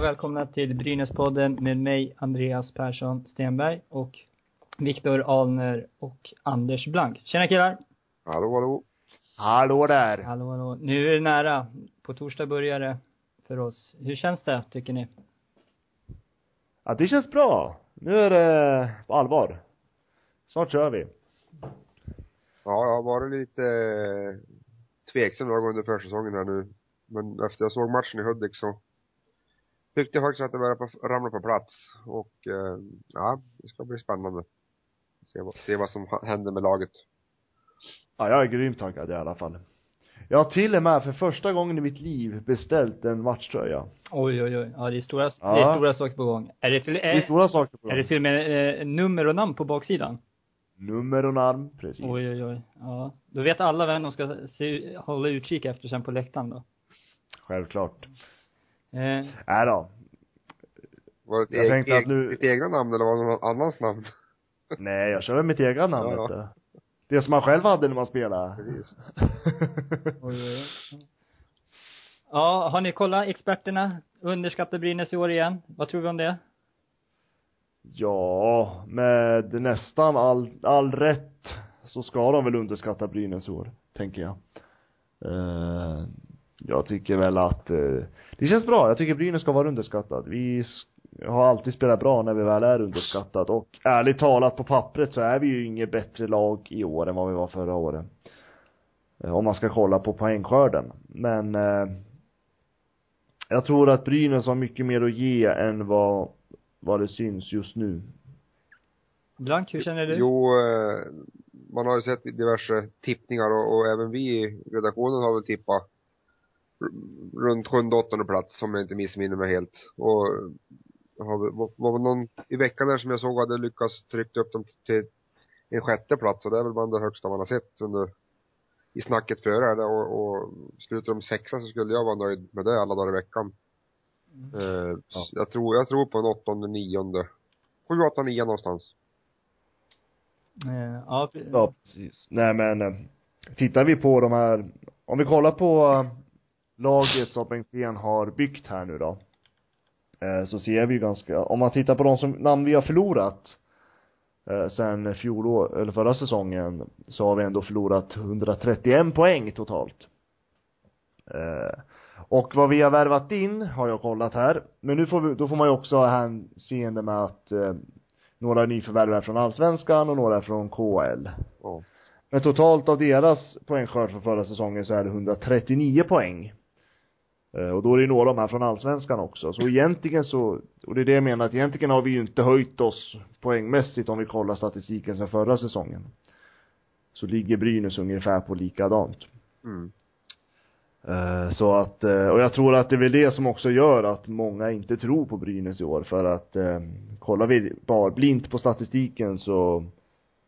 och välkomna till Brynäspodden med mig, Andreas Persson Stenberg och Viktor Alner och Anders Blank. Tjena killar! Hallå, hallå. Hallå där! Hallå, hallå. Nu är det nära. På torsdag börjar det för oss. Hur känns det, tycker ni? Ja, det känns bra. Nu är det på allvar. Snart kör vi. Ja, jag har varit lite eh, tveksam några gånger under försäsongen här nu. Men efter jag såg matchen i Hudik så tyckte jag faktiskt att det började på, ramla på plats. Och eh, ja, det ska bli spännande. Se, vad- se vad som händer med laget. Ja, jag är grymt taggad i alla fall. Jag har till och med för första gången i mitt liv beställt en matchtröja. Oj, oj, oj. Ja, det är stora, det Ja. är stora saker på gång. Är det, till, Det är är, stora saker på är det gång. till och med eh, nummer och namn på baksidan? Nummer och namn, precis. Oj, oj, oj. Ja. Då vet alla vem de ska se, hålla utkik efter sen på läktaren då. Självklart. Eh, Nej då. Var det tänkte eg, att nu- ditt egna namn eller var det någon annans namn? Nej, jag kör mitt egna namn, Ja, du. Det som man själv hade när man spelade. Precis. Ja, har ni kollat experterna? Underskattar Brynäs i år igen. Vad tror vi om det? ja, med nästan all, all rätt så ska de väl underskatta Brynäs i år, tänker jag. Eh, jag tycker väl att eh, det känns bra. Jag tycker Brynäs ska vara underskattad. Vi har alltid spelat bra när vi väl är underskattad och ärligt talat på pappret så är vi ju inget bättre lag i år än vad vi var förra året. Eh, Om man ska kolla på poängskörden. Men eh, jag tror att Brynäs har mycket mer att ge än vad, vad det syns just nu. Blank, hur känner du? Jo, eh, man har ju sett diverse tippningar och, och även vi i redaktionen har väl tippat runt sjunde, åttonde plats om jag inte missminner mig helt. Och var, det någon i veckan där som jag såg hade lyckats trycka upp dem till en sjätte plats och det är väl bland det högsta man har sett under i snacket före det och, och slutar de sexa så skulle jag vara nöjd med det alla dagar i veckan. Eh, Ja. jag tror, jag tror på en åttonde, nionde. Sju, åtta, nio någonstans. Eh, ja, Ja, precis. Nej men, eh, tittar vi på de här, om vi kollar på laget som Bengtzén har byggt här nu då. eh, Så ser vi ju ganska, om man tittar på de som, namn vi har förlorat eh, sen fjolår, eller förra säsongen, så har vi ändå förlorat 131 poäng totalt. Eh, Och vad vi har värvat in har jag kollat här. Men nu får vi, då får man ju också ha hänseende med att eh, några nyförvärv är från allsvenskan och några är från KL. Ja. Men totalt av deras poängskörd för förra säsongen så är det 139 poäng. Eh, Och då är det några av de här från allsvenskan också. Så egentligen så, och det är det jag menar, att egentligen har vi ju inte höjt oss poängmässigt om vi kollar statistiken sen förra säsongen. Så ligger Brynäs ungefär på likadant. Mm. Eh, Så att, eh, och jag tror att det är väl det som också gör att många inte tror på Brynäs i år för att kollar vi bara blint på statistiken så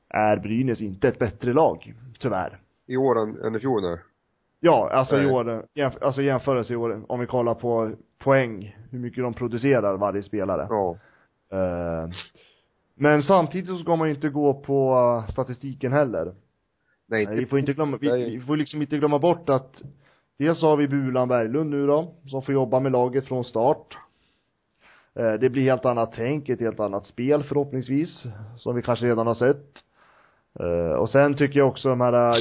är Brynäs inte ett bättre lag, tyvärr. I år än, än i fjol nu. Ja, alltså i år, jämf- alltså jämförelse i år, om vi kollar på poäng, hur mycket de producerar varje spelare. Ja. Eh, Men samtidigt så ska man ju inte gå på statistiken heller. Nej, inte vi får inte glömma, vi, Nej. vi får liksom inte glömma bort att dels har vi Bulan Berglund nu då, som får jobba med laget från start. Eh, Det blir helt annat tänk, ett helt annat spel förhoppningsvis, som vi kanske redan har sett. Eh, Och sen tycker jag också de här,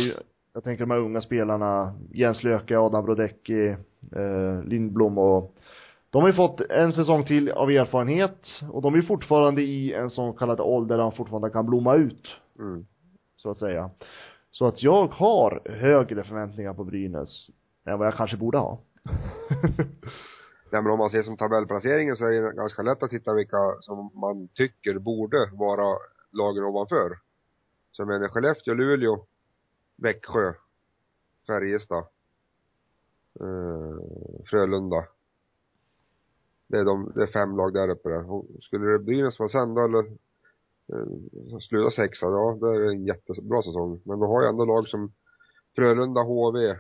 jag tänker de här unga spelarna, Jens Löke, Adam Brodecki, eh, Lindblom och de har ju fått en säsong till av erfarenhet och de är fortfarande i en sån kallad ålder där de fortfarande kan blomma ut Mm. så att säga. Så att jag har högre förväntningar på Brynäs än vad jag kanske borde ha. Nej men om man ser som tabellplaceringen så är det ganska lätt att titta vilka som man tycker borde vara lagen ovanför. Så jag menar Skellefteå, Luleå, Växjö, Färjestad, eh, Frölunda. Det är de, det är fem lag där uppe där. Och skulle det Brynäs vara sen då eller eh, sluta sexa, ja då är det en jättebra säsong. Men då har jag ändå lag som Frölunda, HV, eh,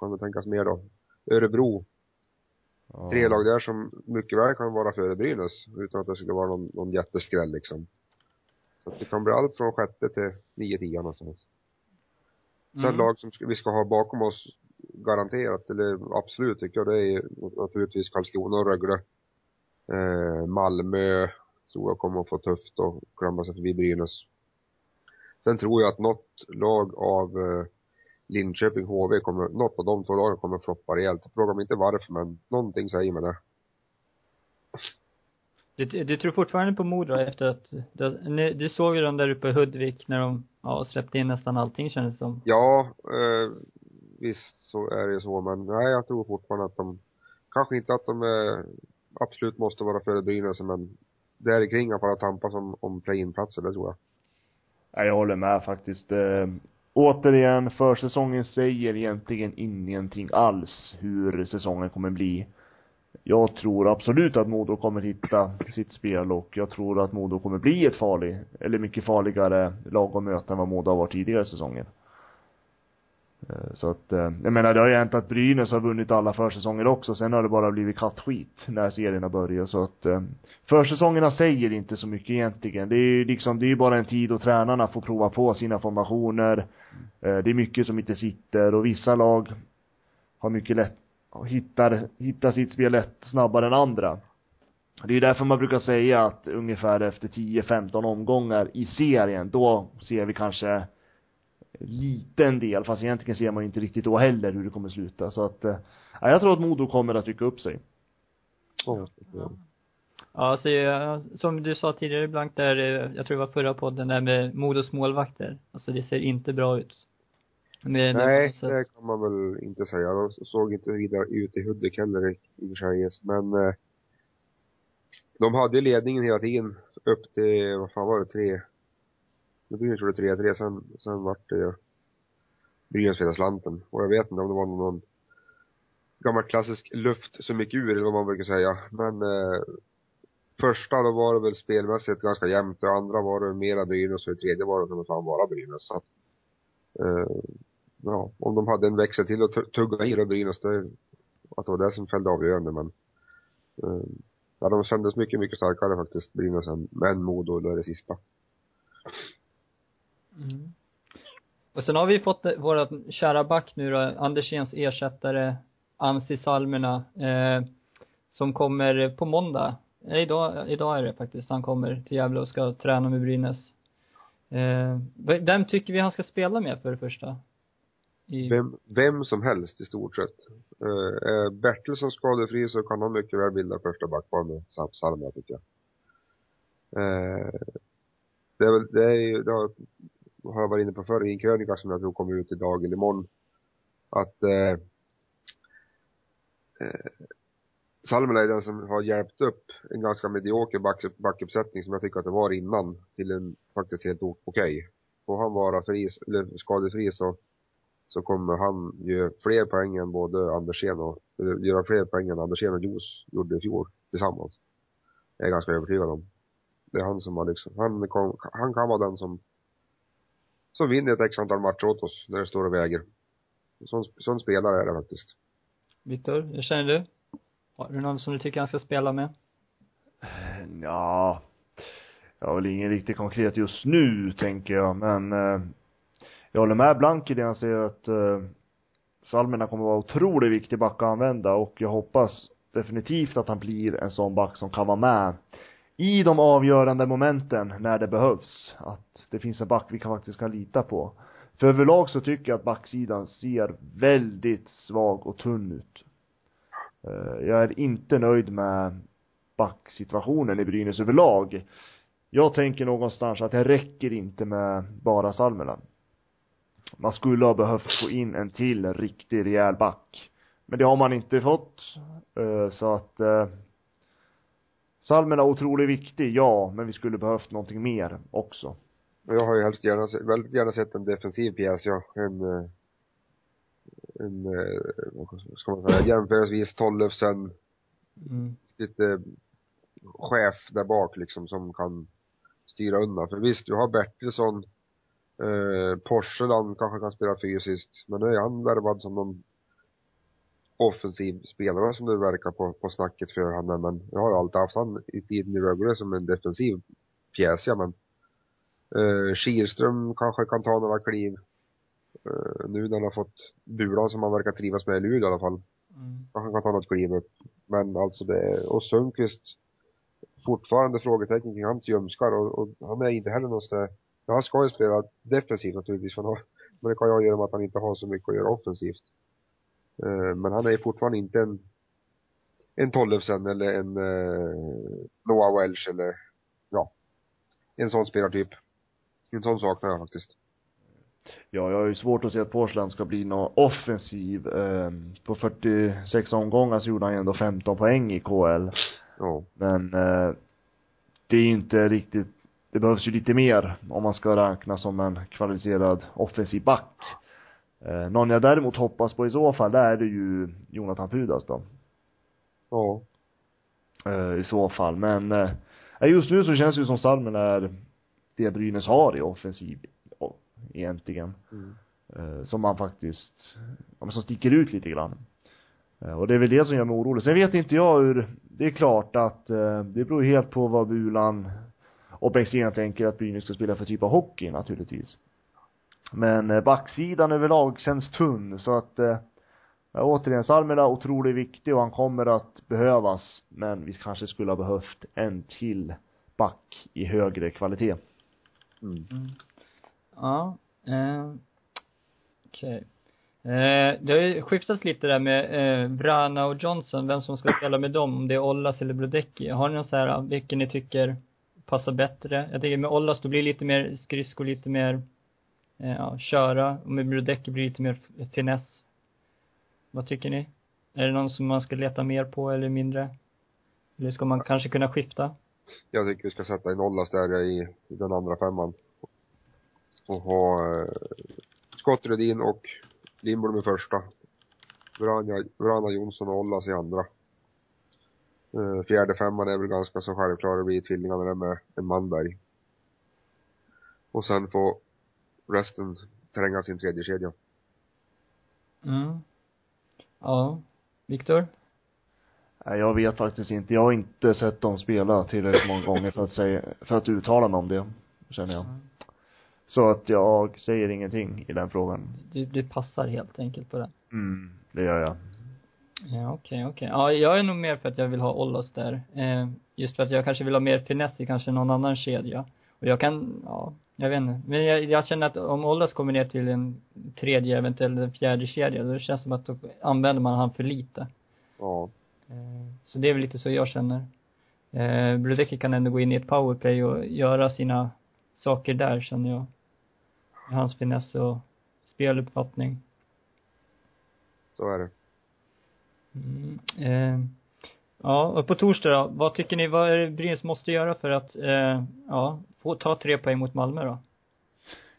kan det tänkas mer då? Örebro. Tre lag där som mycket väl kan vara före Brynäs utan att det skulle vara någon, någon jätteskräll liksom. Så att det kan bli allt från sjätte till nio, tio någonstans. Sen Mm. lag som vi ska ha bakom oss garanterat, eller absolut tycker jag, det är naturligtvis Karlskrona och Rögle. Eh, Malmö tror jag kommer att få tufft och klämma sig förbi Brynäs. Sen tror jag att något lag av eh, Linköping, HV kommer, något av de två lagen kommer floppa rejält. Fråga mig inte varför men någonting säger mig det. Du, du tror fortfarande på Modo efter att, du, ni- du såg ju dem där uppe i Hudvik när de, ja, släppte in nästan allting kändes det som. Ja, eh, visst så är det så men nej jag tror fortfarande att de, kanske inte att de eh, absolut måste vara före Brynäs men där kring i alla fall att tampas om, om play-in-platser, det tror jag. Nej, jag håller med faktiskt. Eh, återigen, försäsongen säger egentligen ingenting alls hur säsongen kommer bli. Jag tror absolut att Modo kommer hitta sitt spel och jag tror att Modo kommer bli ett farligt, eller mycket farligare lag att möta än vad Modo har varit tidigare i säsongen. Eh, så att, eh, jag menar det har ju hänt att Brynäs har vunnit alla försäsonger också, sen har det bara blivit kattskit när serierna börjar så att eh, försäsongerna säger inte så mycket egentligen. Det är ju liksom, det är ju bara en tid då tränarna får prova på sina formationer. Eh, Det är mycket som inte sitter och vissa lag har mycket lätt, hittar, hittar sitt spel lätt snabbare än andra. Det är ju därför man brukar säga att ungefär efter 10-15 omgångar i serien, då ser vi kanske liten del, fast egentligen ser man ju inte riktigt då heller hur det kommer sluta. Så att, ja, jag tror att Modo kommer att rycka upp sig. Ja. Ja, alltså, som du sa tidigare Blank där, eh, jag tror det var förra podden där med Modos målvakter. Alltså det ser inte bra ut. Det, Nej, det, det kan man väl inte säga. De såg inte vidare ut i Hudik heller i i och för sig. Men eh, de hade ledningen hela tiden upp till, vad fan var det, tre? Det Brynäs gjorde 3-3, sen, sen vart det ju Brynäs hela slanten. Och jag vet inte om det var någon gammal klassisk luft som gick ur eller vad man brukar säga. Men eh, första då var det väl spelmässigt ganska jämnt. Det andra var det mera Brynäs och det tredje var det som fan bara Brynäs. Så att, eh, ja, om de hade en växel till att tugga i då Brynäs, det, att det var det som fällde avgörande men eh, ja, de kändes mycket, mycket starkare faktiskt, Brynäs än, Modo då det sista. Mm. Och sen har vi fått eh, vår kära back nu då, Andersens ersättare, Ansi Salmena, eh, som kommer på måndag. Eh, idag, idag är det faktiskt. Han kommer till Gävle och ska träna med Brynäs. Eh, vem tycker vi han ska spela med för det första? I, Vem, vem som helst i stort sett. Eh, är Bertilsson skadefri så kan han mycket väl bilda första backpar med Salma tycker jag. Eh, det är väl, det är ju, det har, har jag varit inne på förr i en krönika som jag tror kommer ut idag eller imorgon. Att eh, eh, Salmela är den som har hjälpt upp en ganska medioker back, backuppsättning som jag tycker att det var innan till en faktiskt helt okej. okej. Får han vara fri, eller skadefri så så kommer han göra fler poäng än både Andersén och, göra fler poäng än Andersén och Jos gjorde i fjol tillsammans. Jag är ganska övertygad om. Det är han som har liksom, han, kom, han kan vara den som, som vinner ett x antal matcher åt oss när det står och väger. Sån, sån spelare är det faktiskt. Viktor, hur känner du? Har du någon som du tycker han ska spela med? Ja, jag har väl ingen riktigt konkret just nu, tänker jag, men eh, jag håller med Blank i det han säger att eh, Salmina kommer vara otroligt viktig back att använda och jag hoppas definitivt att han blir en sån back som kan vara med i de avgörande momenten när det behövs. Att det finns en back vi kan faktiskt kan lita på. För överlag så tycker jag att backsidan ser väldigt svag och tunn ut. Eh, jag är inte nöjd med backsituationen i Brynäs överlag. Jag tänker någonstans att det räcker inte med bara Salmela. Man skulle ha behövt få in en till riktig rejäl back. Men det har man inte fått. Eh, Så att eh, Salmela är otroligt viktig, ja, men vi skulle behövt någonting mer också. Jag har ju helst gärna, väldigt gärna sett en defensiv pjäs, ja. En, eh, en, vad ska man säga, jämförelsevis Tollefsen, Mm. lite chef där bak liksom som kan styra undan. För visst, du har Bertilsson, eh, Porseland kanske kan spela fysiskt, men nu är han värvad som någon offensiv spelare som det verkar på, på snacket för han men jag har alltid haft han i tiden i Rögle som en defensiv pjäs, ja men eh, Kihlström kanske kan ta några kliv. Eh, nu när han har fått Bulan som han verkar trivas med i Luleå i alla fall. Mm. Han kan ta något kliv upp. Men alltså det, och Sundqvist, fortfarande frågetecken kring hans ljumskar och, och han är inte heller någon han ska ju spela defensivt naturligtvis, för han har, men det kan jag göra med att han inte har så mycket att göra offensivt. Eh, men han är fortfarande inte en, en Tollefsen eller en eh, Noah Welch eller, ja, en sån spelartyp. En sån saknar jag faktiskt. Ja, jag har ju svårt att se att Portland ska bli någon offensiv. Eh, på 46 omgångar så gjorde han ju ändå 15 poäng i KL. Ja. Men eh, det är ju inte riktigt, det behövs ju lite mer om man ska räkna som en kvalificerad offensiv back. Eh, någon jag däremot hoppas på i så fall, det är det ju Jonathan Pudas då. Ja. Eh, I så fall, men eh, just nu så känns det ju som Salmen är det Brynäs har i offensiv, egentligen. Mm. eh, som man faktiskt, som sticker ut lite grann. Eh, och det är väl det som gör mig orolig. Sen vet inte jag hur, det är klart att eh, det beror helt på vad Bulan och Bengtzén tänker att Brynäs ska spela för typ av hockey naturligtvis. Men eh, backsidan överlag känns tunn så att eh, återigen, Salmela otroligt viktig och han kommer att behövas. Men vi kanske skulle ha behövt en till back i högre kvalitet. Mm. Mm. Ja, eh, okej. Eh, det har ju skiftats lite där med eh, Vrana och Johnson, vem som ska spela med dem, om det är Ollas eller Brodecki. Har ni någon så här, vilken ni tycker passar bättre? Jag tänker med Ollas, då blir det lite mer skridskor, lite mer, eh, ja, köra. Och med Brodecki blir det lite mer finess. Vad tycker ni? Är det någon som man ska leta mer på eller mindre? Eller ska man kanske kunna skifta? Jag tycker vi ska sätta in Ollas där i, i den andra femman. Och ha eh, Scott Redin och Lindblom i första. Vrana, Vrana Jonsson och Ollas i andra. Eh, fjärde femman är väl ganska så självklar, det blir tvillingarna där med en Manberg. Och sen får resten tränga sin tredje kedja. Mm. Ja. Viktor? Nej, jag vet faktiskt inte. Jag har inte sett dem spela tillräckligt många gånger för att säga, för att uttala mig om det, känner jag. Så att jag säger ingenting i den frågan. Du, du passar helt enkelt på det. Mm, det gör jag. Ja, okej, okej. Ja, jag är nog mer för att jag vill ha Ollas där. Eh, just för att jag kanske vill ha mer finess i kanske någon annan kedja. Och jag kan, ja, jag vet inte. Men jag, jag känner att om Ollas kommer ner till en tredje, eventuellt en fjärde kedja, då känns det som att då använder man han för lite. Ja. Eh, så det är väl lite så jag känner. Eh, Brodecki kan ändå gå in i ett powerplay och göra sina saker där, känner jag. Hans finess och speluppfattning. Så är det. Mm, eh, ja, och på torsdag då, vad tycker ni, vad är det Brynäs måste göra för att, eh, ja, få ta tre poäng mot Malmö då?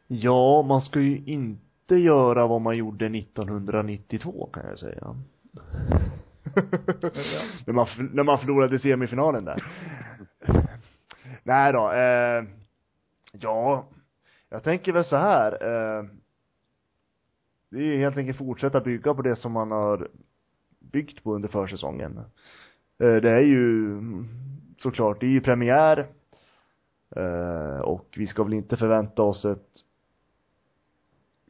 Ja, man ska ju inte göra vad man gjorde 1992 kan jag säga. när, man, när man förlorade semifinalen där. Nej då, eh, ja, jag tänker väl så här, eh, det är helt enkelt fortsätta bygga på det som man har byggt på under försäsongen. Eh, det är ju såklart, det är ju premiär eh, och vi ska väl inte förvänta oss ett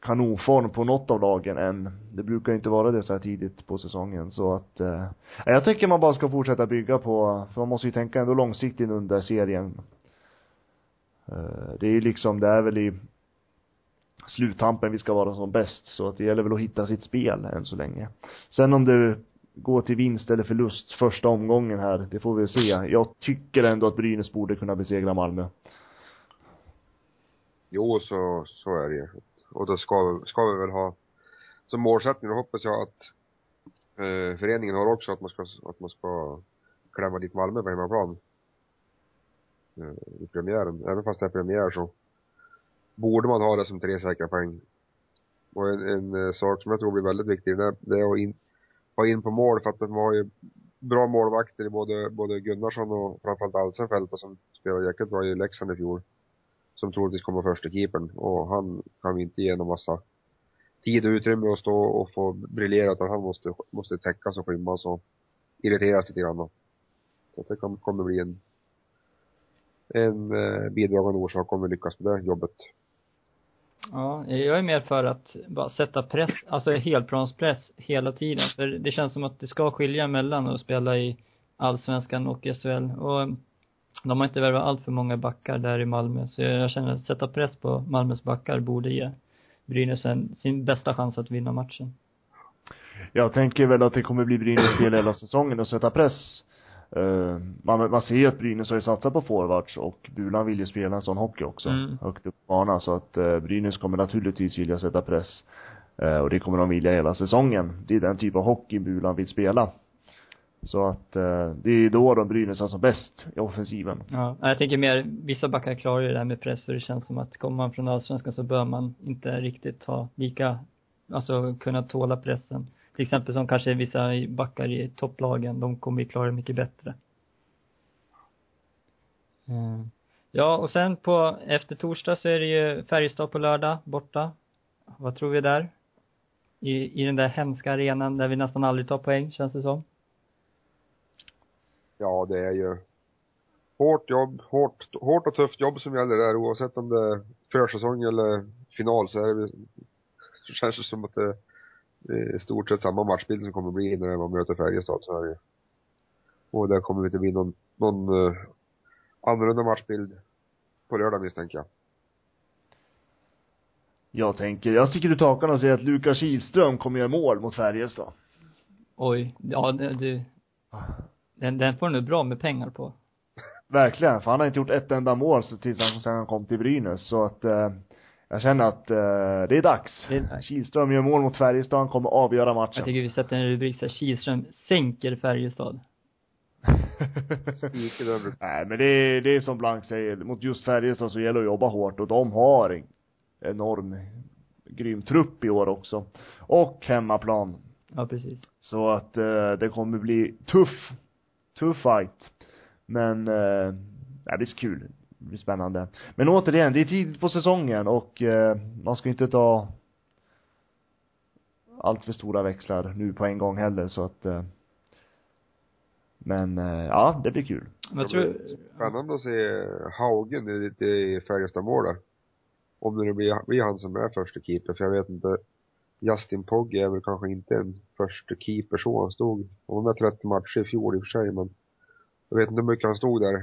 kanonform på något av lagen än. Det brukar ju inte vara det så här tidigt på säsongen så att eh, jag tycker man bara ska fortsätta bygga på, för man måste ju tänka ändå långsiktigt under serien. Eh, det är ju liksom, det är väl i sluttampen vi ska vara som bäst så att det gäller väl att hitta sitt spel än så länge. Sen om det gå till vinst eller förlust första omgången här, det får vi se. Jag tycker ändå att Brynäs borde kunna besegra Malmö. Jo, så, så är det ju. Och då ska, ska vi väl ha som målsättning, då hoppas jag att eh, föreningen har också att man ska, att man ska klämma dit Malmö på hemmaplan. Eh, I premiären. Även fast det är premiär så borde man ha det som tre säkra poäng. Och en, en eh, sak som jag tror blir väldigt viktig, det, det är att in, ha in på mål för att de har ju bra målvakter i både, både Gunnarsson och framförallt Alsenfelt som spelade jäkligt bra i Leksand i fjol som troligtvis kommer första keepern och han kan vi inte ge någon massa tid och utrymme att stå och få briljera utan han måste, måste täckas och skymmas och irriteras lite grann då. Så att det kan, kommer bli en en eh, bidragande orsak om vi lyckas med det jobbet. Ja, jag är mer för att bara sätta press, alltså helplanspress hela tiden. För det känns som att det ska skilja mellan att spela i allsvenskan och SHL. Och mm, de har inte värvat allt för många backar där i Malmö. Så jag känner att sätta press på Malmös backar borde ge Brynäs en, sin bästa chans att vinna matchen. Jag tänker väl att det kommer bli Brynäs del hela säsongen och sätta press. Uh, man, man ser ju att Brynäs har ju satsat på forwards och Bulan vill ju spela en sån hockey också. Mm. Högt upp banan så att uh, Brynäs kommer naturligtvis vilja sätta press. Uh, och det kommer de vilja hela säsongen. Det är den typ av hockey Bulan vill spela. Så att uh, det är då de Brynäs är som bäst i offensiven. Ja, jag tänker mer, vissa backar klarar ju det här med press och det känns som att kommer man från allsvenskan så bör man inte riktigt ha lika, alltså kunna tåla pressen. Till exempel som kanske vissa backar i topplagen, de kommer ju klara det mycket bättre. Mm. Ja, och sen på, efter torsdag så är det ju Färjestad på lördag, borta. Vad tror vi där? I, i den där hemska arenan där vi nästan aldrig tar poäng, känns det som. Ja, det är ju hårt jobb, hårt, hårt och tufft jobb som gäller där oavsett om det är försäsong eller final så är det, så känns det som att det är i stort sett samma matchbild som kommer bli när man möter Färjestad så är det Och det kommer inte bli någon, någon uh, annorlunda matchbild på lördag misstänker jag. Jag tänker, jag sticker ut hakan och säger att Lukas Kihlström kommer göra mål mot Färjestad. Oj, ja du, den, den får du bra med pengar på. Verkligen, för han har inte gjort ett enda mål så tills han, sen han kom till Brynäs, så att eh, jag känner att eh, det är dags. Det är dags. Kihlström gör mål mot Färjestad, han kommer avgöra matchen. Jag tycker vi sätter en rubrik så här, Kihlström sänker Färjestad. Nej men det är, det är som Blank säger, mot just Färjestad så gäller det att jobba hårt och de har en enorm grym trupp i år också. Och hemmaplan. Ja, precis. Så att eh, det kommer bli tuff, tuff fight. Men, eh, ja, det är kul. Blir spännande. Men återigen, det är tidigt på säsongen och eh, man ska inte ta allt för stora växlar nu på en gång heller så att eh, men eh, ja, det blir kul. Det tror blir Spännande att se Haugen i, lite i Färjestad-målet. Om det blir, blir han som är första keeper, för jag vet inte. Justin Pogge är väl kanske inte en första keeper så. Han stod, han var med 30 matcher i fjol i och för sig, men jag vet inte hur mycket han stod där.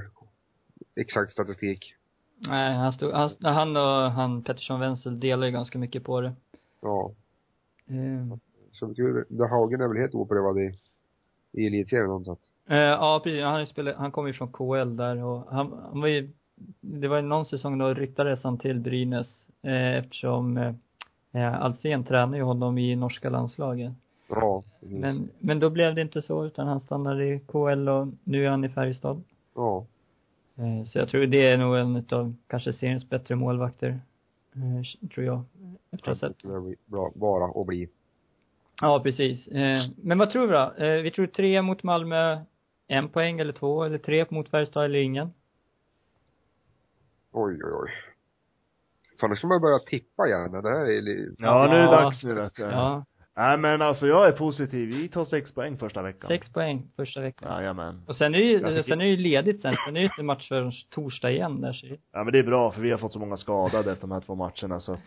Exakt statistik. Nej, han stod, han, han och han Pettersson Wenzel delar ju ganska mycket på det. Ja. Eh, Så betyder det, Haugen är väl helt oprövad i, i elitserien någonstans. Eh, ja, precis. Han, spelat, han kom ju från KL där och han, han var ju, det var ju någon säsong då ryktades han till Brynäs eh, eftersom eh, eh, Alsen tränar ju honom i norska landslaget. Ja, precis. Men, men då blev det inte så utan han stannade i KL och nu är han i Färjestad. Ja. Eh, så jag tror det är nog en utav kanske seriens bättre målvakter. Eh, tror jag. Efter att ha sett. Bra, bara att bli. Ja, precis. Eh, men vad tror vi då? Vi tror tre mot Malmö, en poäng eller två, eller tre mot Färjestad eller ingen? Oj, oj, oj. Fan, nu ska man börja tippa igen. Det här är li- Ja, nu är det dags nu vet du. Ja, Nej men alltså jag är positiv. Vi tar sex poäng första veckan. sex poäng första veckan. Jajamän. Och sen är det ju, fick- sen är det ju ledigt sen. Sen är det ju inte match förrän torsdag igen där så Ja men det är bra för vi har fått så många skadade efter de här två matcherna så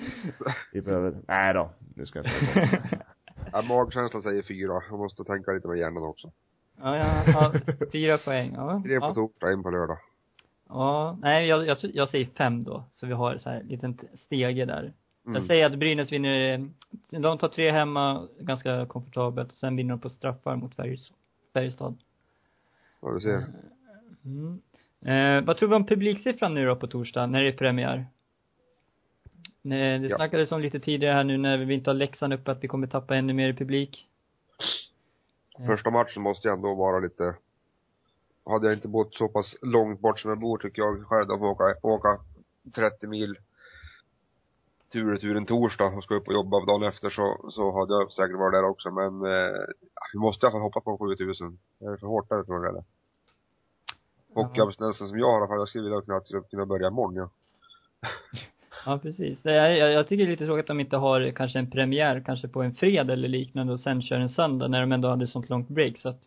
vi behöver, nej då, nu ska jag inte. Ja, magkänslan säger fyra. Jag måste tänka lite med hjärnan också. Ja, ja, ja, fyra poäng. Ja, Tre på ja. torsdag, en på lördag. ja. Nej, jag, jag, jag säger fem då. Så vi har så här en liten stege där. Mm. Jag säger att Brynäs vinner, eh, de tar tre hemma ganska komfortabelt och sen vinner de på straffar mot Färjestad. Ja, du ser. Mm. Eh, vad tror vi om publiksiffran nu då på torsdag, när det är premiär? Nej, det Ja. snackades om lite tidigare här nu när vi inte har Leksand uppe att vi kommer tappa ännu mer i publik. Ja. Första matchen måste ju ändå vara lite hade jag inte bott så pass långt bort som jag bor tycker jag själv att åka, åka 30 mil tur och retur en torsdag och ska upp och jobba dagen efter så, så hade jag säkert varit där också men eh, vi måste i alla fall hoppa på 7000. Det är för hårt där tror jag det är. Hockeyabstinensen som jag har i alla fall, jag skulle vilja kunna, kunna börja imorgon ja. Ja, precis. Är, jag, jag tycker det är lite tråkigt att de inte har kanske en premiär, kanske på en fredag eller liknande och sen kör en söndag när de ändå hade sånt långt break så att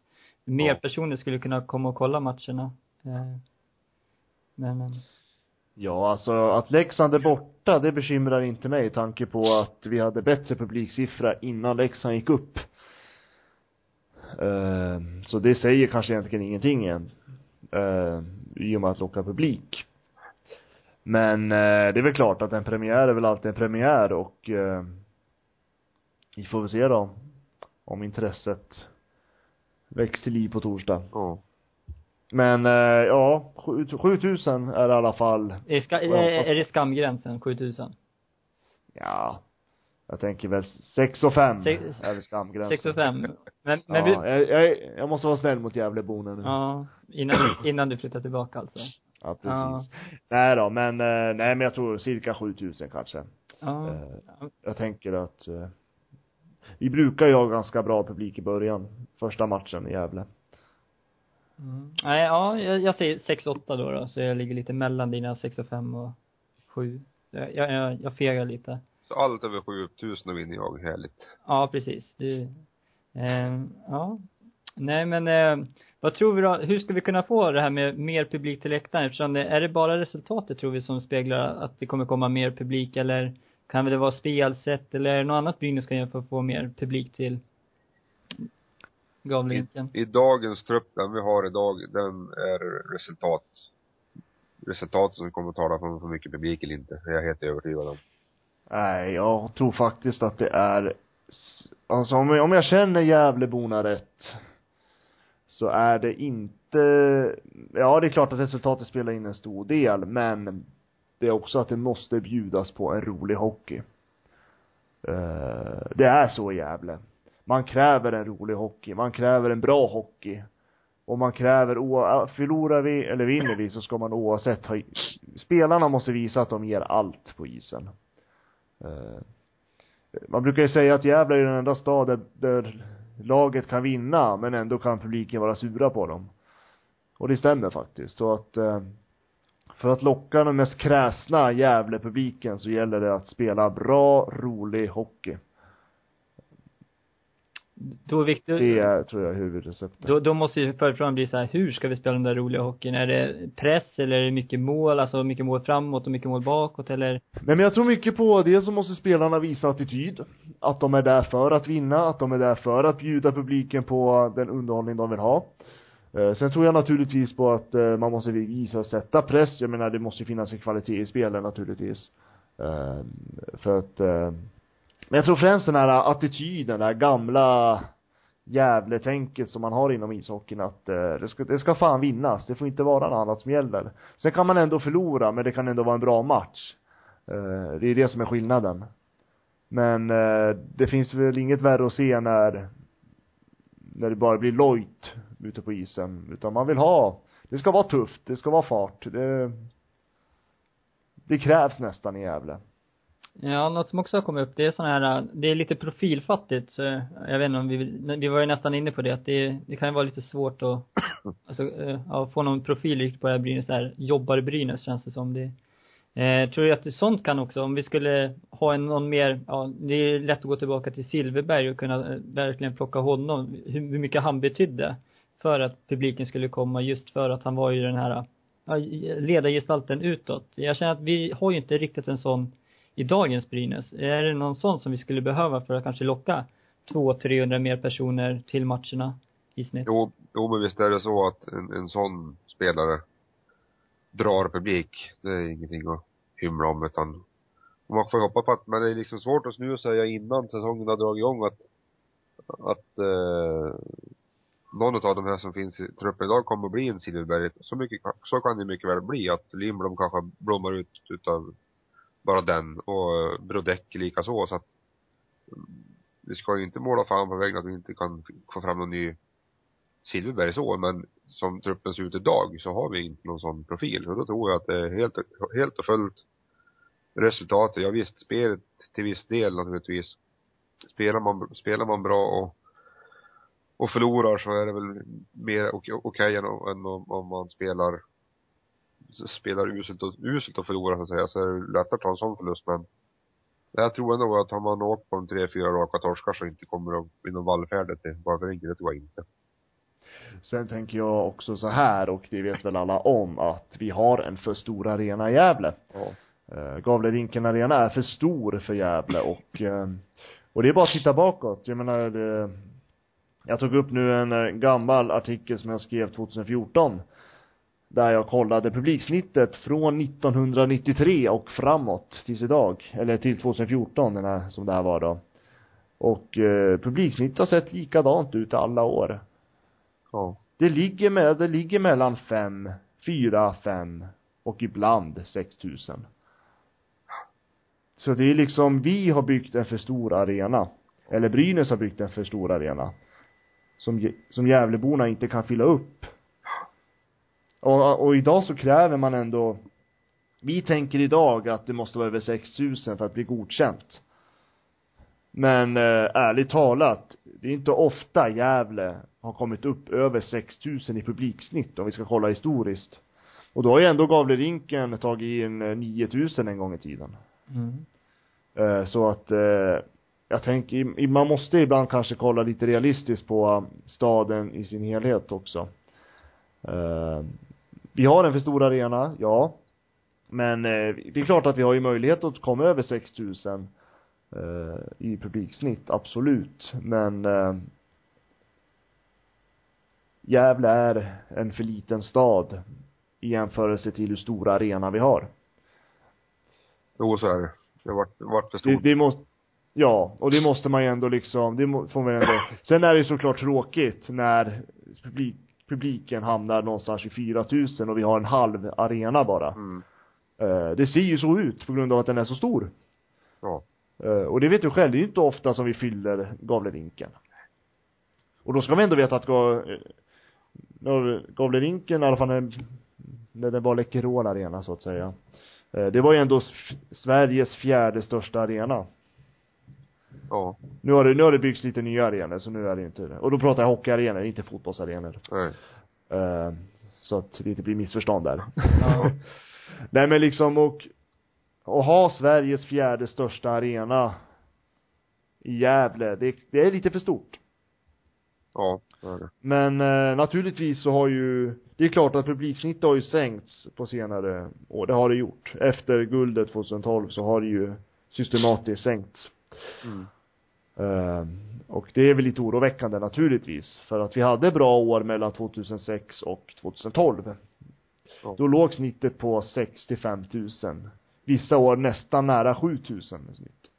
mer Ja. personer skulle kunna komma och kolla matcherna. Eh, Men, men Ja, alltså att Leksand är borta, det bekymrar inte mig i tanke på att vi hade bättre publiksiffra innan Leksand gick upp. Uh, så det säger kanske egentligen ingenting än. Uh, I och med att locka publik. Men uh, det är väl klart att en premiär är väl alltid en premiär och ehm, vi får väl se då om intresset väcks till liv på torsdag. Ja. Men eh, ja, 7000 är i alla fall Är, ska, Ja, är, det skamgränsen, 7000? Ja, jag tänker väl 6 och 5 Sex- är väl skamgränsen. 6 och 5. Men, men ja, vi, jag, jag, jag måste vara snäll mot Gävleborna nu. ja, innan, innan du flyttar tillbaka alltså. Ja, precis. Nej då, men, eh, nej men jag tror cirka 7000 kanske. Ja. Eh, jag tänker att eh, vi brukar ju ha ganska bra publik i början, första matchen i Gävle. Mm. Nej, ja, jag, jag säger 6-8 då, då, så jag ligger lite mellan dina 6 och 5 och 7. Jag, jag, jag fegar lite. Så allt över 7000 vinner jag, härligt. Ja, precis. Du, eh, ja. Nej, men eh, vad tror vi då, hur ska vi kunna få det här med mer publik till läktaren? Eftersom det, är det bara resultatet tror vi som speglar att det kommer komma mer publik eller kan det vara spelsätt eller är det något annat Brynäs kan göra för att få mer publik till Gavlerinken? I dagens trupp, den vi har idag, den är resultat. Resultatet som kommer att tala för, för mycket publik eller inte. Det är jag helt övertygad om. Nej, jag tror faktiskt att det är Alltså om jag, om jag känner Gävleborna rätt Så är det inte Ja, det är klart att resultatet spelar in en stor del, men Det är också att det måste bjudas på en rolig hockey Eh, Det är så i Gävle man kräver en rolig hockey, man kräver en bra hockey och man kräver, oa- förlorar vi eller vinner vi så ska man oavsett ha, spelarna måste visa att de ger allt på isen. Eh, man brukar ju säga att Gävle är den enda stad där, där laget kan vinna, men ändå kan publiken vara sura på dem. Och det stämmer faktiskt. Så att, eh, för att locka den mest kräsna Gävle-publiken så gäller det att spela bra, rolig hockey. Då viktigt, Det är, tror jag, är huvudreceptet. då, då måste ju förfrågan bli så här, hur ska vi spela den där roliga hockeyn? Är det press eller är det mycket mål, alltså mycket mål framåt och mycket mål bakåt eller? Nej men jag tror mycket på det så måste spelarna visa attityd. Att de är där för att vinna, att de är där för att bjuda publiken på den underhållning de vill ha. Eh, Sen tror jag naturligtvis på att eh, man måste visa och sätta press. Jag menar det måste ju finnas en kvalitet i spelet naturligtvis. Eh, För att men jag tror främst den här attityden, det här gamla Gävletänket som man har inom ishockeyn att eh, det ska, det ska fan vinnas. Det får inte vara något annat som gäller. Sen kan man ändå förlora, men det kan ändå vara en bra match. Eh, Det är det som är skillnaden. Men eh, det finns väl inget värre att se när när det bara blir lojt ute på isen. Utan man vill ha, det ska vara tufft, det ska vara fart. Det, det krävs nästan i Gävle. Ja, något som också har kommit upp, det är sådana här, det är lite profilfattigt, så jag vet inte om vi, vi var ju nästan inne på det, att det, det kan ju vara lite svårt att, alltså, eh, ja, få någon profil riktigt på det här Brynäs, där jobbar Brynäs känns det som det. Eh, tror du att det, sånt kan också, om vi skulle ha en någon mer, ja, det är lätt att gå tillbaka till Silverberg och kunna eh, verkligen plocka honom, hur, hur mycket han betydde för att publiken skulle komma just för att han var ju den här, ja, ledargestalten utåt. Jag känner att vi har ju inte riktigt en sån i dagens Brynäs? Är det någon sån som vi skulle behöva för att kanske locka 200-300 mer personer till matcherna i snitt? Jo, jo men visst är det så att en, en sån spelare drar publik. Det är ingenting att hymla om utan man får hoppa hoppas på att, men det är liksom svårt att nu säga innan säsongen har dragit igång att att eh, någon av de här som finns i truppen idag kommer att bli en Silverberg. Så mycket, så kan det mycket väl bli att Lindblom kanske blommar ut utav bara den och Brodeck likaså så att vi ska ju inte måla fan på väggen att vi inte kan få fram någon ny Silverberg så, men som truppen ser ut idag så har vi inte någon sån profil. Och då tror jag att det är helt, helt och fullt resultatet. Ja visst, spelet till viss del naturligtvis. Spelar man, spelar man bra och, och förlorar så är det väl mer okej okay än, än om, om man spelar spelar uselt och, uselt och förlorar så att säga, så är det lättare att ta en sån förlust men jag tror ändå att har man åkt på en tre, fyra raka torskar så inte kommer att bli någon vallfärd till enkelt, det tror jag inte. Sen tänker jag också så här, och det vet väl alla om, att vi har en för stor arena i Gävle. Ja. Uh, Gavlerinken Arena är för stor för Gävle och, uh, och det är bara att titta bakåt. Jag menar, det, jag tog upp nu en gammal artikel som jag skrev 2014 där jag kollade publiksnittet från 1993 och framåt tills idag, eller till 2014 den här, som det här var då. Och eh, publiksnittet har sett likadant ut alla år. Ja. Det ligger med, det ligger mellan fem, fyra, fem och ibland 6000. Så det är liksom, vi har byggt en för stor arena. Eller Brynäs har byggt en för stor arena. Som, som Gävleborna inte kan fylla upp. Och, och idag så kräver man ändå, vi tänker idag att det måste vara över 6000 för att bli godkänt. Men eh, ärligt talat, det är inte ofta Gävle har kommit upp över 6000 i publiksnitt om vi ska kolla historiskt. Och då har ju ändå Gavlerinken tagit in 9000 en gång i tiden. Mm. Eh, så att eh, jag tänker, man måste ibland kanske kolla lite realistiskt på staden i sin helhet också. Eh, vi har en för stor arena, ja. Men det är klart att vi har ju möjlighet att komma över 6000 i publiksnitt, absolut. Men Gävle är en för liten stad i jämförelse till hur stora arena vi har. Jo, så är det. Det vart, vart för stort. Det, det måste, ja, och det måste man ju ändå liksom, det må, får man ändå, sen är det såklart tråkigt när publik, publiken hamnar någonstans i 4000 och vi har en halv arena bara. Mm. Uh, det ser ju så ut på grund av att den är så stor. Ja. Uh, och det vet du själv, det är ju inte ofta som vi fyller Gavlerinken. Och då ska vi ändå veta att Gavlerinken, i alla fall när, när det var Läkerol arena så att säga. Uh, det var ju ändå Sveriges fjärde största arena. Ja. Nu har det, nu har det byggts lite nya arenor, så nu är det inte det. Och då pratar jag hockeyarenor, inte fotbollsarenor. Nej. Uh, så att det inte blir missförstånd där. Ja. Nej men liksom och, och ha Sveriges fjärde största arena i Gävle, det, det är lite för stort. Ja, så är det. Men eh, naturligtvis så har ju, det är klart att publiksnittet har ju sänkts på senare år, det har det gjort. Efter guldet 2012 så har det ju systematiskt sänkts. Mm. Eh, och det är väl lite oroväckande naturligtvis, för att vi hade bra år mellan 2006 och 2012. Ja. Då låg snittet på 65 000. Vissa år nästan nära 7000 i snitt.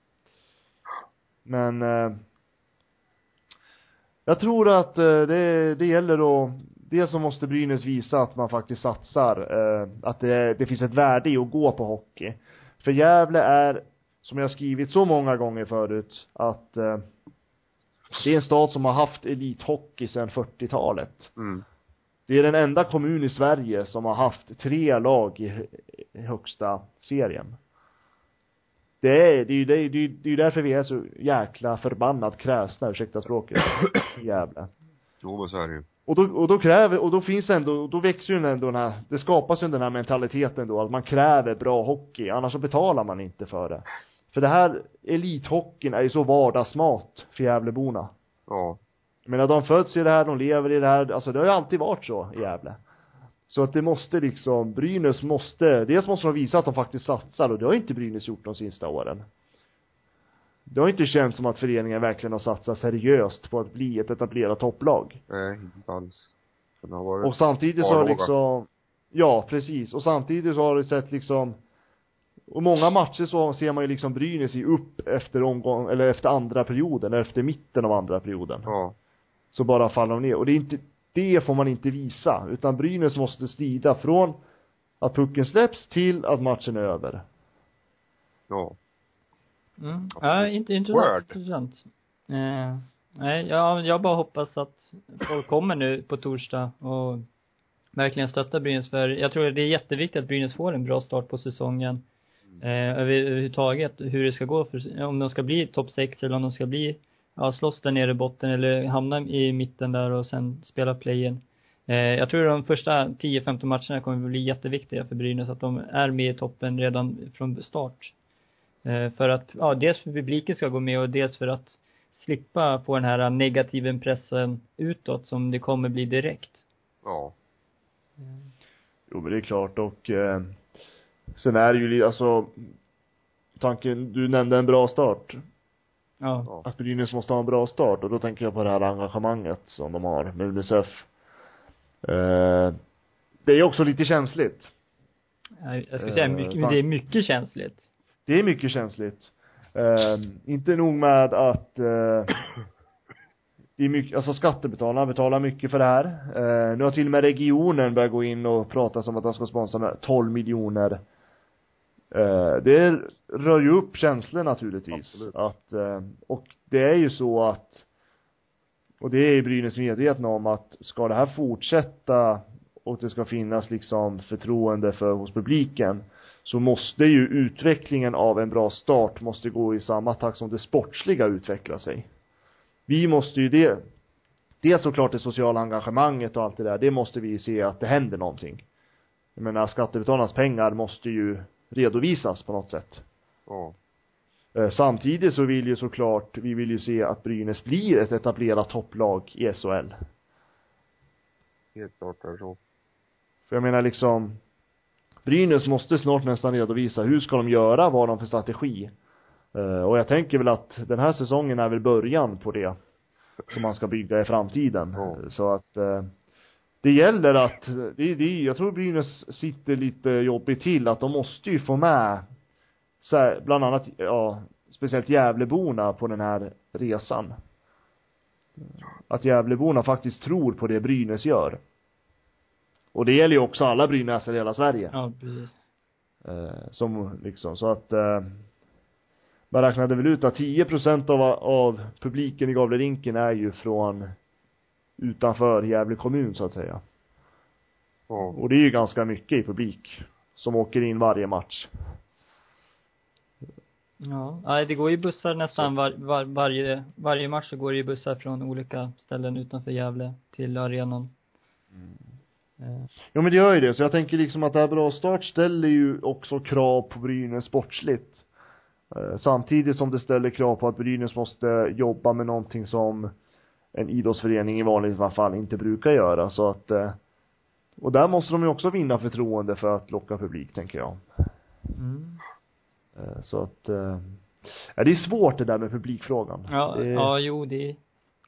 Men eh, jag tror att eh, det, det gäller att Dels så måste Brynäs visa att man faktiskt satsar, eh, att det, det finns ett värde i att gå på hockey. För Gävle är, som jag skrivit så många gånger förut, att eh, det är en stad som har haft elithockey sedan 40-talet. Mm. Det är den enda kommun i Sverige som har haft tre lag i, i högsta serien. Det är, det är ju det, är, det är därför vi är så jäkla förbannat kräsna, ursäkta språket, i Gävle. Jo, men så är det ju. Och då, och då kräver, och då finns ändå, då växer ju ändå den här, det skapas ju den här mentaliteten då, att man kräver bra hockey, annars så betalar man inte för det. För det här, elithockeyn är ju så vardagsmat för Gävleborna. Ja. Jag menar, de föds i det här, de lever i det här, alltså det har ju alltid varit så i Gävle. Så att det måste liksom, Brynäs måste, dels måste de visa att de faktiskt satsar och det har inte Brynäs gjort de sista åren. Det har inte känts som att föreningen verkligen har satsat seriöst på att bli ett etablerat topplag. Nej, inte alls. Och samtidigt så har liksom, ja precis, och samtidigt så har det sett liksom och många matcher så ser man ju liksom Brynäs i upp efter omgång, eller efter andra perioden, eller efter mitten av andra perioden. Ja. Så bara faller de ner. Och det är inte, det får man inte visa. Utan Brynäs måste strida från att pucken släpps till att matchen är över. Ja. Mm. Ja, inte intressant. Intressant. Eh, nej, jag, jag bara hoppas att folk kommer nu på torsdag och verkligen stöttar Brynäs för jag tror det är jätteviktigt att Brynäs får en bra start på säsongen. Eh, över, överhuvudtaget hur det ska gå för, om de ska bli topp sex eller om de ska bli, ja slåss där nere i botten eller hamna i mitten där och sen spela play-in. Eh, jag tror de första 10-15 matcherna kommer bli jätteviktiga för Brynäs, att de är med i toppen redan från start. Eh, för att, ja dels för publiken ska gå med och dels för att slippa få den här negativa pressen utåt som det kommer bli direkt. Ja. Jo men det är klart och eh, sen är det ju alltså tanken, du nämnde en bra start. Ja. Att Brynäs måste ha en bra start och då tänker jag på det här engagemanget som de har med Unicef. Eh, det är också lite känsligt. Jag jag skulle säga Eh, mycket, tack. det är mycket känsligt. Det är mycket känsligt. Eh, inte nog med att eh, det är mycket, alltså skattebetalarna betalar mycket för det här. Eh, nu har till och med regionen börjat gå in och prata om att de ska sponsra med 12 miljoner. Eh, det rör ju upp känslor naturligtvis. Absolut. Att, eh, och det är ju så att, och det är Brynäs medvetna om att ska det här fortsätta och det ska finnas liksom förtroende för hos publiken så måste ju utvecklingen av en bra start måste gå i samma takt som det sportsliga utvecklar sig. Vi måste ju det, dels såklart det sociala engagemanget och allt det där, det måste vi se att det händer någonting. Jag menar skattebetalarnas pengar måste ju redovisas på något sätt. Ja. Eh, Samtidigt så vill ju såklart, vi vill ju se att Brynäs blir ett etablerat topplag i SHL. Helt klart är det så. För jag menar liksom Brynäs måste snart nästan redovisa hur ska de göra, vad har de för strategi. Eh, och jag tänker väl att den här säsongen är väl början på det som man ska bygga i framtiden. Ja. Så att eh, det gäller att, det, det, jag tror Brynäs sitter lite jobbigt till att de måste ju få med så här, bland annat, ja, speciellt Gävleborna på den här resan. Att Gävleborna faktiskt tror på det Brynäs gör. Och det gäller ju också alla brynäsare i hela Sverige. Ja, precis. Eh, som liksom, så att eh, man räknade väl ut att 10 procent av, av publiken i Gavlerinken är ju från utanför Gävle kommun så att säga. Ja. Och det är ju ganska mycket i publik som åker in varje match. Ja, nej det går ju bussar nästan var, var, varje, varje match så går det ju bussar från olika ställen utanför Gävle till arenan. Eh, Ja men det gör ju det, så jag tänker liksom att det här bra start ställer ju också krav på Brynäs sportsligt. Eh, Samtidigt som det ställer krav på att Brynäs måste jobba med någonting som en idrottsförening i vanligt fall inte brukar göra så att eh, och där måste de ju också vinna förtroende för att locka publik tänker jag. Mm. Eh, Så att, eh, ja, det är svårt det där med publikfrågan. Ja, det, ja, jo det,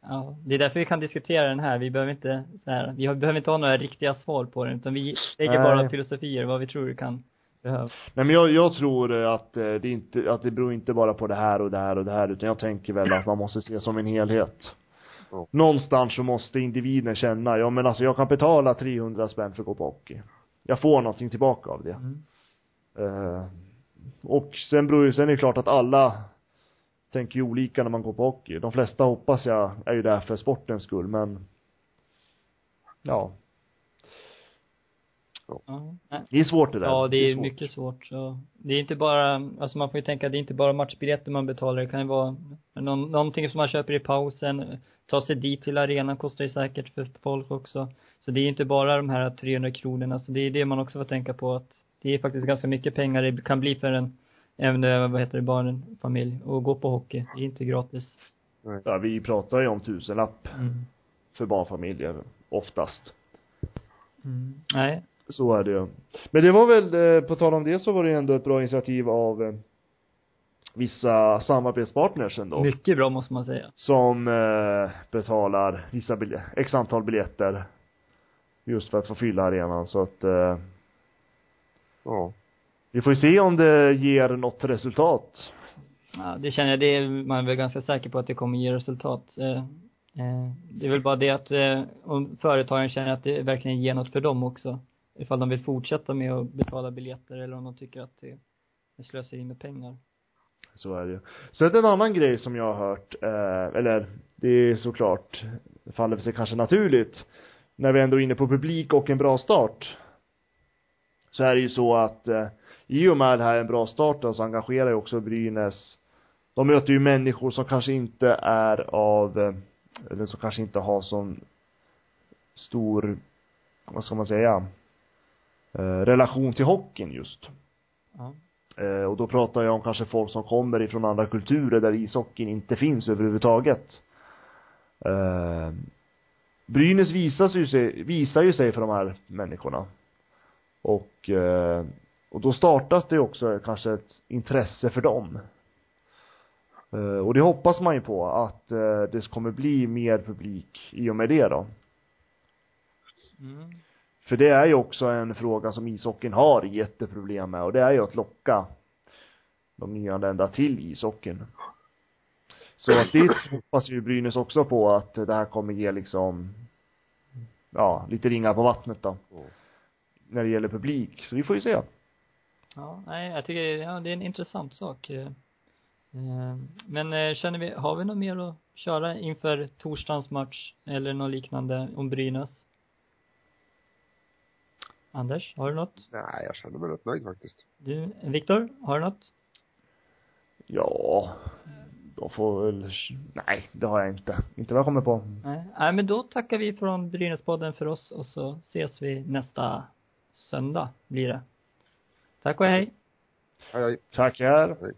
ja, det är därför vi kan diskutera den här. Vi behöver inte, här, vi behöver inte ha några riktiga svar på den, utan vi lägger Nej. bara filosofier, vad vi tror det kan behövas. Nej men jag, jag tror att det inte, att det beror inte bara på det här och det här och det här utan jag tänker väl att man måste se som en helhet. Ja. Någonstans så måste individen känna, ja men alltså jag kan betala 300 spänn för att gå på hockey. Jag får någonting tillbaka av det. Mm. Eh, och sen beror ju, sen är det klart att alla tänker ju olika när man går på hockey. De flesta hoppas jag är ju där för sportens skull men ja, Ja, det är svårt det där. Ja, det är, svårt. mycket svårt så. Det är inte bara, alltså man får ju tänka, det är inte bara matchbiljetter man betalar, det kan ju vara någon, någonting som man köper i pausen, ta sig dit till arenan kostar ju säkert för folk också. Så det är inte bara de här 300 kronorna, så det är det man också får tänka på att det är faktiskt ganska mycket pengar det kan bli för en, även det, vad heter det, barn, familj, och gå på hockey. Det är inte gratis. Ja, vi pratar ju om tusenlapp Mm. för barnfamiljer, oftast. Mm. Nej. Så är det ju. Men det var väl, eh, på tal om det så var det ändå ett bra initiativ av eh, vissa samarbetspartners ändå. Mycket bra måste man säga. Som eh, betalar vissa bilje- x antal biljetter. Just för att få fylla arenan så att Ja. vi får ju se om det ger något resultat. Ja, det känner jag, det är man är väl ganska säker på att det kommer ge resultat. Det är väl bara det att om företagen känner att det verkligen ger något för dem också. Ifall de vill fortsätta med att betala biljetter eller om de tycker att det är slöseri med pengar. Så är det ju. Sen en annan grej som jag har hört, eh, eller det är såklart, faller sig kanske naturligt, när vi ändå är inne på publik och en bra start. Så är det ju så att eh, i och med det här en bra start så engagerar ju också Brynäs, de möter ju människor som kanske inte är av, eh, eller som kanske inte har sån stor, vad ska man säga, relation till hockeyn just. Ja. Eh, och då pratar jag om kanske folk som kommer ifrån andra kulturer där ishockeyn inte finns överhuvudtaget. Eh, Brynäs visar ju sig, visar ju sig för de här människorna. Och, eh, och då startas det också kanske ett intresse för dem. Eh, och det hoppas man ju på att eh, det kommer bli mer publik i och med det då. Mm. För det är ju också en fråga som ishockeyn har jätteproblem med och det är ju att locka de nyanlända till ishockeyn. Så att det hoppas ju Brynäs också på att det här kommer ge liksom, ja, lite ringar på vattnet då. När det gäller publik. Så vi får ju se. Ja, nej, jag tycker, ja, det är en intressant sak. Eh, eh Men eh, känner vi, har vi något mer att köra inför torsdagens match eller något liknande om Brynäs? Anders, har du något? Nej, jag känner mig rätt nöjd faktiskt. Du, Viktor, har du något? Ja, de får väl, nej, det har jag inte. Inte vad jag kommer på. Nej, nej men då tackar vi från Brynäspodden för oss och så ses vi nästa söndag blir det. Tack och hej. Hej, hej. Tackar. hej.